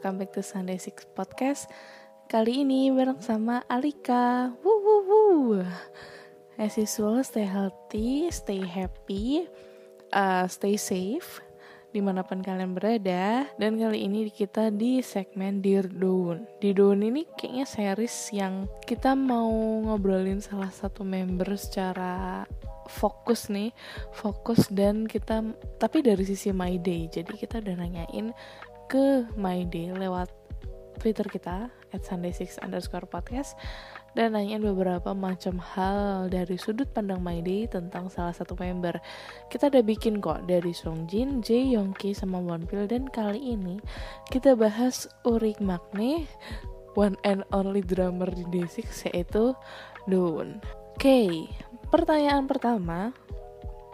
Welcome back to Sunday Six Podcast. Kali ini bareng sama Alika. Woo, woo, woo. As usual, stay healthy, stay happy, uh, stay safe di mana pun kalian berada dan kali ini kita di segmen Dear Dawn di Dawn ini kayaknya series yang kita mau ngobrolin salah satu member secara fokus nih fokus dan kita tapi dari sisi My Day jadi kita udah nanyain ke My Day lewat Twitter kita at sunday6 underscore podcast dan nanyain beberapa macam hal dari sudut pandang My Day tentang salah satu member. Kita udah bikin kok dari Song Jin, Jae Yongki, sama Wonpil dan kali ini kita bahas Urik Magne, one and only drummer di Day6 yaitu Doon. Oke, okay, pertanyaan pertama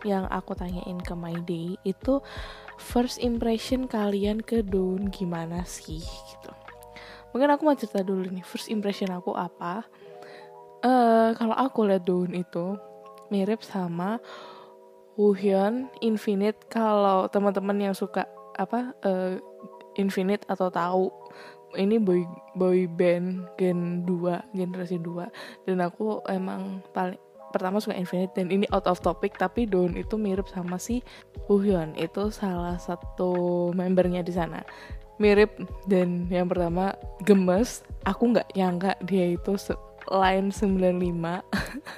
yang aku tanyain ke My Day itu first impression kalian ke Doon gimana sih gitu. Mungkin aku mau cerita dulu nih first impression aku apa uh, kalau aku lihat Dawn itu mirip sama Woohyun Infinite kalau teman-teman yang suka apa uh, Infinite atau tahu ini boy boy band gen 2 generasi 2 dan aku emang paling pertama suka Infinite dan ini out of topic tapi Dawn itu mirip sama si Woohyun. Itu salah satu membernya di sana. Mirip dan yang pertama gemes. Aku nggak nyangka dia itu line 95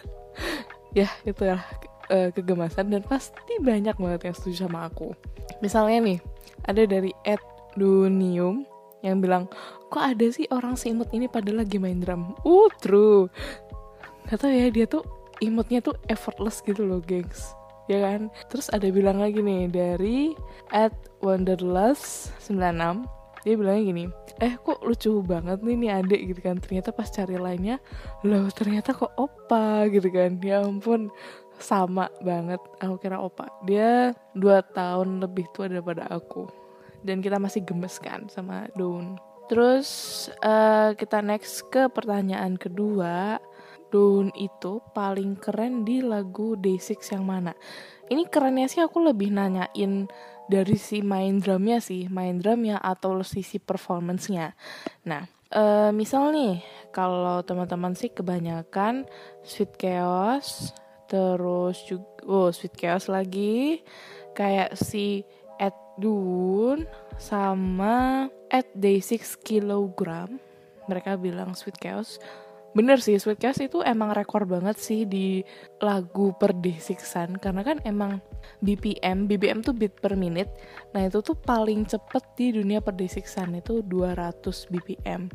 ya itu ya uh, kegemasan dan pasti banyak banget yang setuju sama aku. Misalnya nih ada dari Ed Dunium yang bilang kok ada sih orang seimut ini padahal lagi main drum? Uh true. Gak tau ya dia tuh imutnya tuh effortless gitu loh gengs. Ya kan? Terus ada bilang lagi nih dari at wonderlust 96 dia bilangnya gini eh kok lucu banget nih nih adik gitu kan. Ternyata pas cari lainnya loh ternyata kok opa gitu kan. Ya ampun sama banget. Aku kira opa. Dia dua tahun lebih tua daripada aku. Dan kita masih gemes kan sama Daun terus uh, kita next ke pertanyaan kedua Daun itu paling keren di lagu Day6 yang mana? Ini kerennya sih aku lebih nanyain dari si main drumnya sih main drumnya atau sisi performancenya. Nah uh, misal nih kalau teman-teman sih kebanyakan sweet chaos terus juga oh sweet chaos lagi kayak si Ed Dun sama at day 6 kilogram. Mereka bilang sweet chaos bener sih Sweet Chaos itu emang rekor banget sih di lagu per karena kan emang BPM BPM tuh beat per minute. Nah itu tuh paling cepet di dunia per itu 200 BPM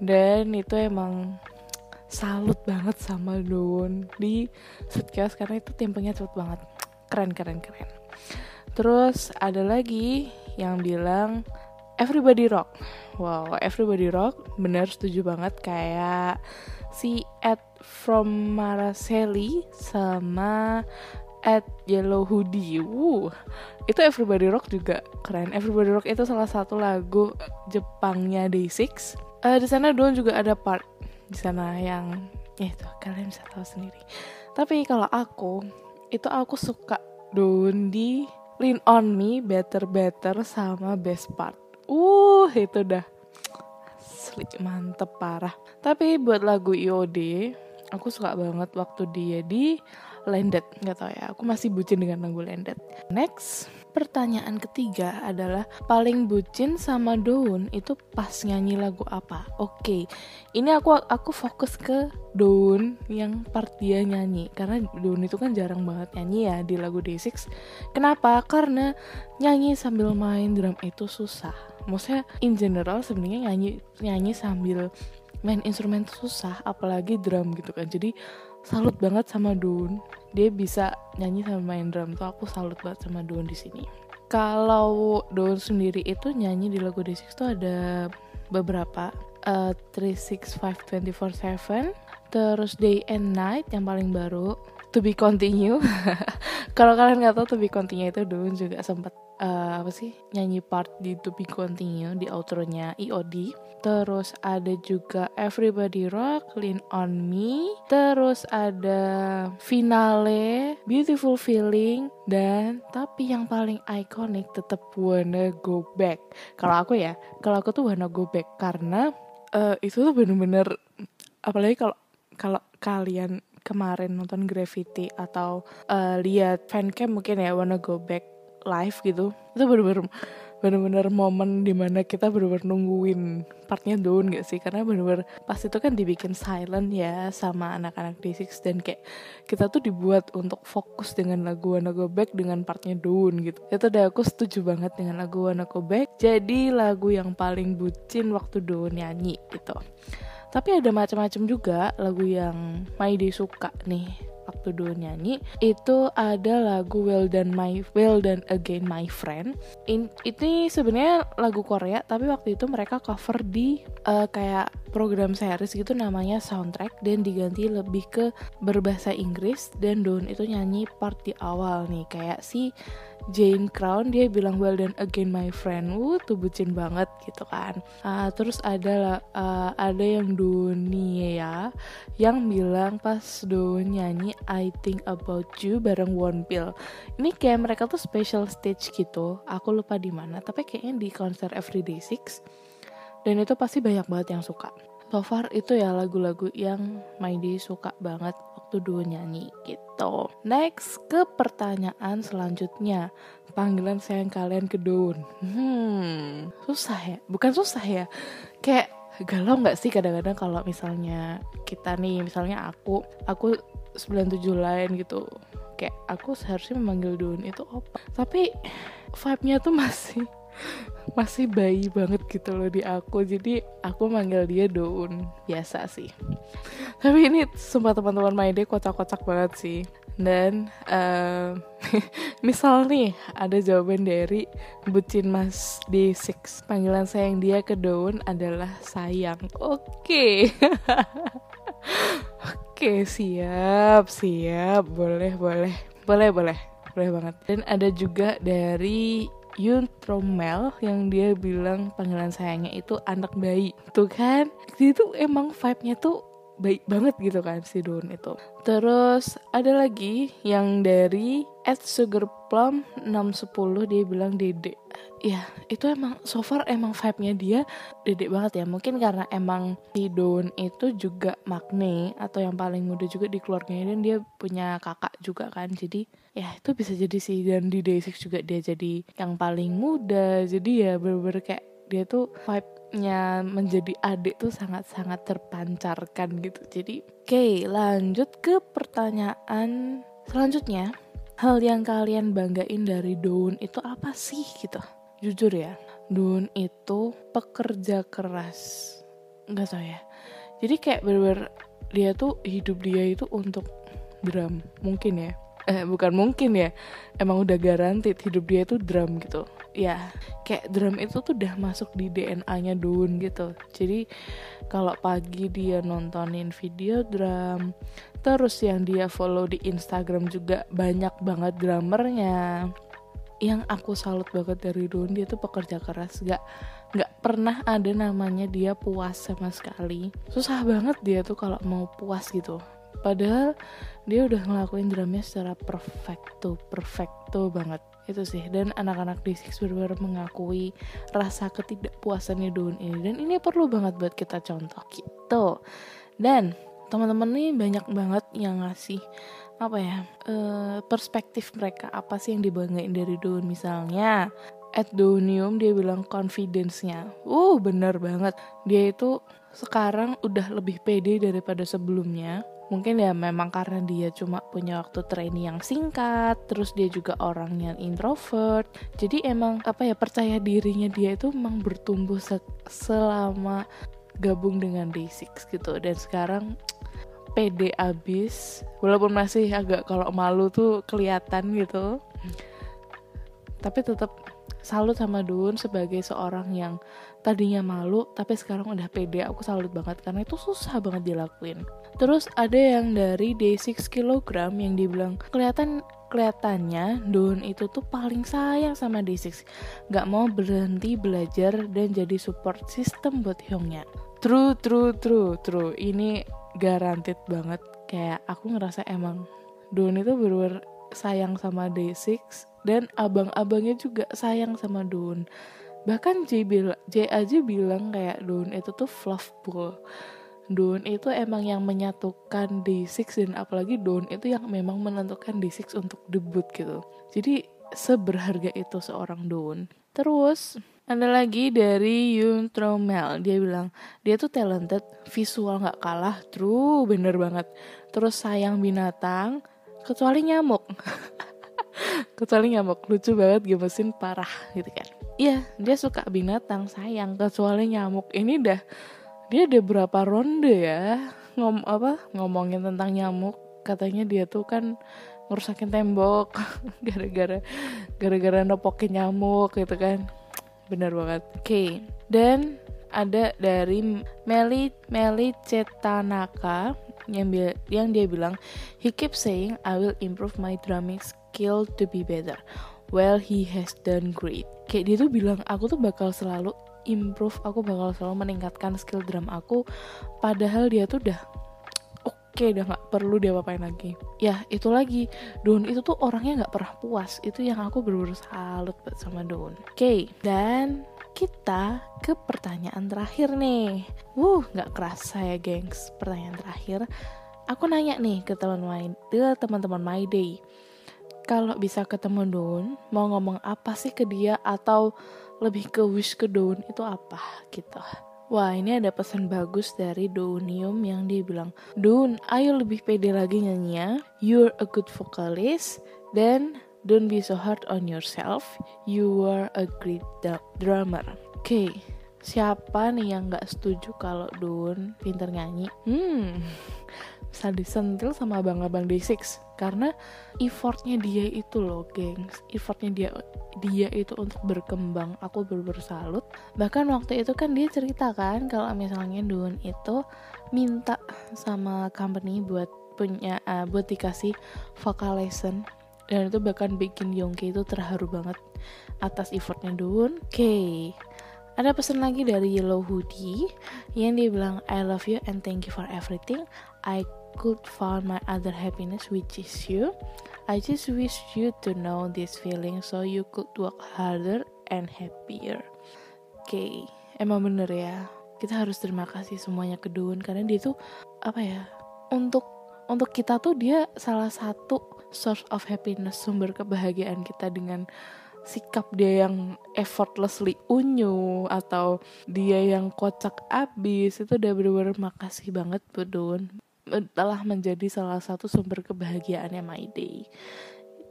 dan itu emang salut banget sama Don di Sweet Chaos karena itu tempenya cepet banget. Keren keren keren. Terus ada lagi yang bilang Everybody Rock. Wow, Everybody Rock bener setuju banget kayak si Ed from Maraceli sama Ed Yellow Hoodie. Wuh, itu Everybody Rock juga keren. Everybody Rock itu salah satu lagu Jepangnya Day6. Uh, di sana Don juga ada part di sana yang ya itu kalian bisa tahu sendiri. Tapi kalau aku itu aku suka Don di Lean on Me, Better Better sama Best Part uh itu udah asli mantep parah. Tapi buat lagu IOD aku suka banget waktu dia di Landed. Nggak tau ya aku masih bucin dengan lagu Landed. Next pertanyaan ketiga adalah paling bucin sama Daun itu pas nyanyi lagu apa? Oke okay. ini aku aku fokus ke Daun yang part dia nyanyi. Karena Daun itu kan jarang banget nyanyi ya di lagu Day6 kenapa? Karena nyanyi sambil main drum itu susah maksudnya in general sebenarnya nyanyi nyanyi sambil main instrumen susah apalagi drum gitu kan. Jadi salut banget sama Dun. Dia bisa nyanyi sama main drum tuh aku salut banget sama Dun di sini. Kalau Dawn sendiri itu nyanyi di lagu Day6 tuh ada beberapa. Uh, 365 24/7 terus Day and Night yang paling baru To Be Continue. Kalau kalian nggak tahu To Be Continue itu Dawn juga sempat uh, apa sih? Nyanyi part di To Be Continue di outro-nya EOD terus ada juga Everybody Rock Lean on Me. Terus ada finale Beautiful Feeling dan tapi yang paling ikonik tetap Wanna Go Back. Kalau aku ya kalau aku tuh Wanna Go Back karena uh, itu tuh bener-bener apalagi kalau kalau kalian kemarin nonton Gravity atau uh, lihat fancam mungkin ya Wanna Go Back live gitu. Itu bener-bener bener-bener momen di mana kita bener-bener nungguin partnya Dawn gak sih? Karena bener-bener pas itu kan dibikin silent ya sama anak-anak D6 dan kayak kita tuh dibuat untuk fokus dengan lagu Wanna Go Back dengan partnya Dawn gitu. Itu udah aku setuju banget dengan lagu Wanna Go Back. Jadi lagu yang paling bucin waktu Dawn nyanyi gitu. Tapi ada macam-macam juga lagu yang Maide suka nih waktu dulu nyanyi itu ada lagu Well Done My Well Done Again My Friend. In, ini sebenarnya lagu Korea tapi waktu itu mereka cover di uh, kayak program series gitu namanya soundtrack dan diganti lebih ke berbahasa Inggris dan Don itu nyanyi part di awal nih kayak si Jane Crown dia bilang well done again my friend. Wuh tuh bucin banget gitu kan. Uh, terus ada uh, ada yang dunia yang bilang pas Don nyanyi I think about you bareng One Pill ini kayak mereka tuh special stage gitu. Aku lupa di mana tapi kayaknya di konser Everyday Six. Dan itu pasti banyak banget yang suka. So far itu ya lagu-lagu yang Maidi suka banget waktu dulu nyanyi gitu. Next ke pertanyaan selanjutnya. Panggilan sayang kalian ke Dawn. Hmm, susah ya? Bukan susah ya. Kayak galau nggak sih kadang-kadang kalau misalnya kita nih, misalnya aku, aku 97 lain gitu. Kayak aku seharusnya memanggil Dawn itu apa? Tapi vibe-nya tuh masih masih bayi banget gitu loh di aku. Jadi aku manggil dia Daun biasa sih. Tapi ini sumpah teman-teman main dia kocak-kocak banget sih. Dan uh, misal nih ada jawaban dari bucin mas D6 panggilan sayang dia ke Daun adalah sayang. Oke. Okay. oke okay, siap siap. Boleh boleh. Boleh boleh. Boleh banget. Dan ada juga dari Yun Tromel yang dia bilang panggilan sayangnya itu anak bayi tuh kan? Itu emang vibe-nya tuh baik banget gitu kan si Don itu. Terus ada lagi yang dari at sugarplum 610 dia bilang dede. Ya itu emang so far emang vibe-nya dia dede banget ya. Mungkin karena emang si Don itu juga makne atau yang paling muda juga di keluarganya dan dia punya kakak juga kan. Jadi ya itu bisa jadi sih. Dan di Day6 juga dia jadi yang paling muda. Jadi ya bener-bener kayak dia tuh vibe nya menjadi adik tuh sangat-sangat terpancarkan gitu. Jadi, oke, okay, lanjut ke pertanyaan selanjutnya. Hal yang kalian banggain dari Daun itu apa sih gitu? Jujur ya, Daun itu pekerja keras. Enggak tau ya. Jadi kayak bener-bener dia tuh hidup dia itu untuk drum mungkin ya eh bukan mungkin ya emang udah garanti hidup dia itu drum gitu ya. Kayak drum itu tuh udah masuk di DNA-nya Dun gitu. Jadi kalau pagi dia nontonin video drum terus yang dia follow di Instagram juga banyak banget drummernya. Yang aku salut banget dari Dun dia tuh pekerja keras. Gak nggak pernah ada namanya dia puas sama sekali. Susah banget dia tuh kalau mau puas gitu. Padahal dia udah ngelakuin drumnya secara perfecto perfecto banget itu sih. Dan anak-anak di Six benar mengakui rasa ketidakpuasannya Daun ini. Dan ini perlu banget buat kita contoh gitu. Dan teman-teman nih banyak banget yang ngasih apa ya uh, perspektif mereka apa sih yang dibanggain dari Daun misalnya at Donium dia bilang confidence-nya. Uh, bener banget. Dia itu sekarang udah lebih pede daripada sebelumnya mungkin ya memang karena dia cuma punya waktu training yang singkat terus dia juga orang yang introvert. Jadi emang apa ya percaya dirinya dia itu emang bertumbuh se selama gabung dengan Day6 gitu. Dan sekarang pede abis. Walaupun masih agak kalau malu tuh kelihatan gitu. Tapi tetap salut sama Dun sebagai seorang yang tadinya malu tapi sekarang udah pede. Aku salut banget karena itu susah banget dilakuin. Terus ada yang dari Day6 kg yang dibilang kelihatan kelihatannya Dun itu tuh paling sayang sama Day6 gak mau berhenti belajar dan jadi support system buat Hyungnya. True true true true. Ini garanted banget. Kayak aku ngerasa emang Dun itu bener sayang sama Day6 dan abang-abangnya juga sayang sama Dun. Bahkan J, bil J aja bilang kayak Dun itu tuh fluff ball Dun itu emang yang menyatukan D6 dan apalagi Dun itu yang memang menentukan D6 untuk debut gitu. Jadi seberharga itu seorang Dun. Terus ada lagi dari Yun Tromel dia bilang dia tuh talented visual nggak kalah true bener banget. Terus sayang binatang kecuali nyamuk. Kecuali nyamuk. Lucu banget gemesin parah gitu kan. Iya dia suka binatang sayang. Kecuali nyamuk. Ini dah dia ada berapa ronde ya? Ngom apa ngomongin tentang nyamuk. Katanya dia tuh kan ngerusakin tembok gara-gara gara-gara nopokin nyamuk gitu kan. Bener banget. Oke okay. dan ada dari Meli Meli Cetanaka yang yang dia bilang he keep saying I will improve my drumming skill to be better well he has done great. Kayak dia tuh bilang aku tuh bakal selalu improve aku bakal selalu meningkatkan skill drum aku. Padahal dia tuh udah oke okay, udah nggak perlu dia apain lagi. Ya itu lagi. Don itu tuh orangnya nggak pernah puas. Itu yang aku bener-bener salut sama Don oke okay, dan kita ke pertanyaan terakhir nih. Wuh, nggak kerasa ya, gengs. Pertanyaan terakhir, aku nanya nih ke teman-teman ke teman-teman My Day. Kalau bisa ketemu Don, mau ngomong apa sih ke dia atau lebih ke wish ke Don itu apa gitu. Wah ini ada pesan bagus dari Donium yang dia bilang Don ayo lebih pede lagi nyanyi ya You're a good vocalist Dan Don't be so hard on yourself. You are a great drummer. Oke, okay. siapa nih yang nggak setuju kalau Don pinter nyanyi? Hmm, bisa disentil sama abang-abang D6 karena effortnya dia itu loh, gengs. Effortnya dia dia itu untuk berkembang. Aku bener salut. Bahkan waktu itu kan dia cerita kan kalau misalnya Don itu minta sama company buat punya uh, buat dikasih vocal lesson dan itu bahkan bikin Yongki itu terharu banget atas effortnya Doon. Oke, okay. ada pesan lagi dari Yellow Hoodie yang dia bilang I love you and thank you for everything. I could find my other happiness which is you. I just wish you to know this feeling so you could work harder and happier. Oke, okay. emang bener ya. Kita harus terima kasih semuanya ke Doon karena dia tuh apa ya? Untuk untuk kita tuh dia salah satu source of happiness sumber kebahagiaan kita dengan sikap dia yang effortlessly unyu atau dia yang kocak abis itu udah bener-bener makasih banget Budun telah menjadi salah satu sumber kebahagiaannya My Day.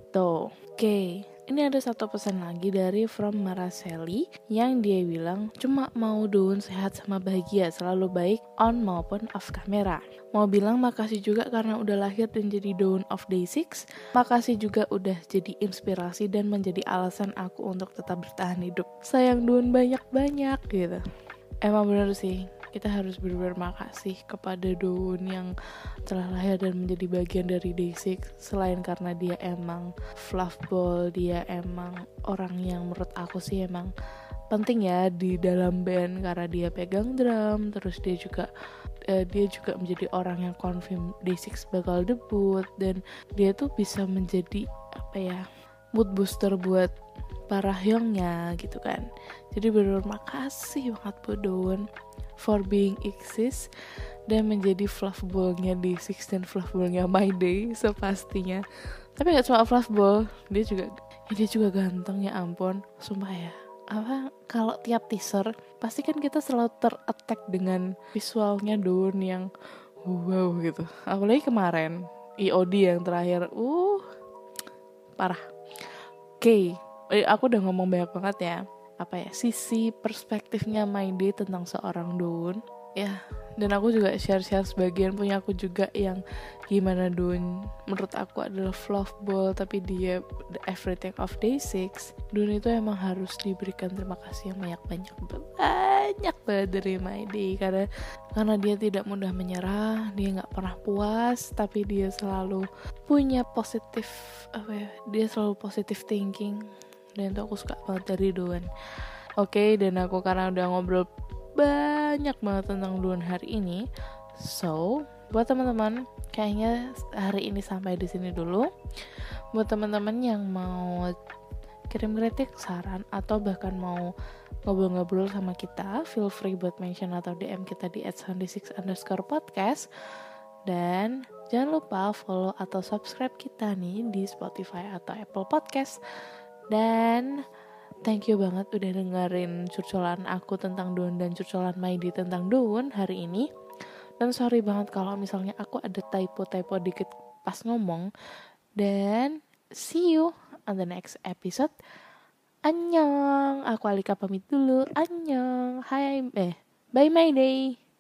Itu oke. okay ini ada satu pesan lagi dari From Maraseli yang dia bilang cuma mau Dun sehat sama bahagia selalu baik on maupun off kamera. Mau bilang makasih juga karena udah lahir dan jadi Dawn of Day 6 Makasih juga udah jadi inspirasi dan menjadi alasan aku untuk tetap bertahan hidup. Sayang Dawn banyak-banyak gitu. Emang bener sih kita harus berterima kasih kepada Daun yang telah lahir dan menjadi bagian dari Day6 selain karena dia emang fluffball dia emang orang yang menurut aku sih emang penting ya di dalam band. Karena dia pegang drum terus dia juga uh, dia juga menjadi orang yang confirm Day6 bakal debut. Dan dia tuh bisa menjadi apa ya mood booster buat para hyungnya gitu kan. Jadi benar makasih banget buat Daun for being exist dan menjadi fluffballnya di Six dan fluffballnya My Day sepastinya. Tapi gak cuma fluffball dia juga ya dia juga ganteng ya ampun. Sumpah ya apa kalau tiap teaser pasti kan kita selalu terattack dengan visualnya Don yang wow gitu. Apalagi kemarin EOD yang terakhir uh parah. Oke okay. aku udah ngomong banyak banget ya apa ya sisi perspektifnya My Day tentang seorang Doon. Ya dan aku juga share-share sebagian punya aku juga yang gimana Dun menurut aku adalah fluff ball tapi dia the everything of day six. Dun itu emang harus diberikan terima kasih yang banyak-banyak banyak banget dari my day. Karena karena dia tidak mudah menyerah dia nggak pernah puas tapi dia selalu punya positif apa ya dia selalu positive thinking dan itu aku suka banget dari Dun oke okay, dan aku karena udah ngobrol banyak banget tentang Duan hari ini. So, buat teman-teman, kayaknya hari ini sampai di sini dulu. Buat teman-teman yang mau kirim kritik, saran, atau bahkan mau ngobrol-ngobrol sama kita, feel free buat mention atau DM kita di @soundy6 underscore podcast. Dan jangan lupa follow atau subscribe kita nih di Spotify atau Apple Podcast. Dan Thank you banget udah dengerin curcolan aku tentang Daun dan curcolan Maidi tentang Daun hari ini. Dan sorry banget kalau misalnya aku ada typo-typo dikit pas ngomong. Dan see you on the next episode. Annyeong. Aku Alika pamit dulu. Annyeong. Hai. Eh, bye my day.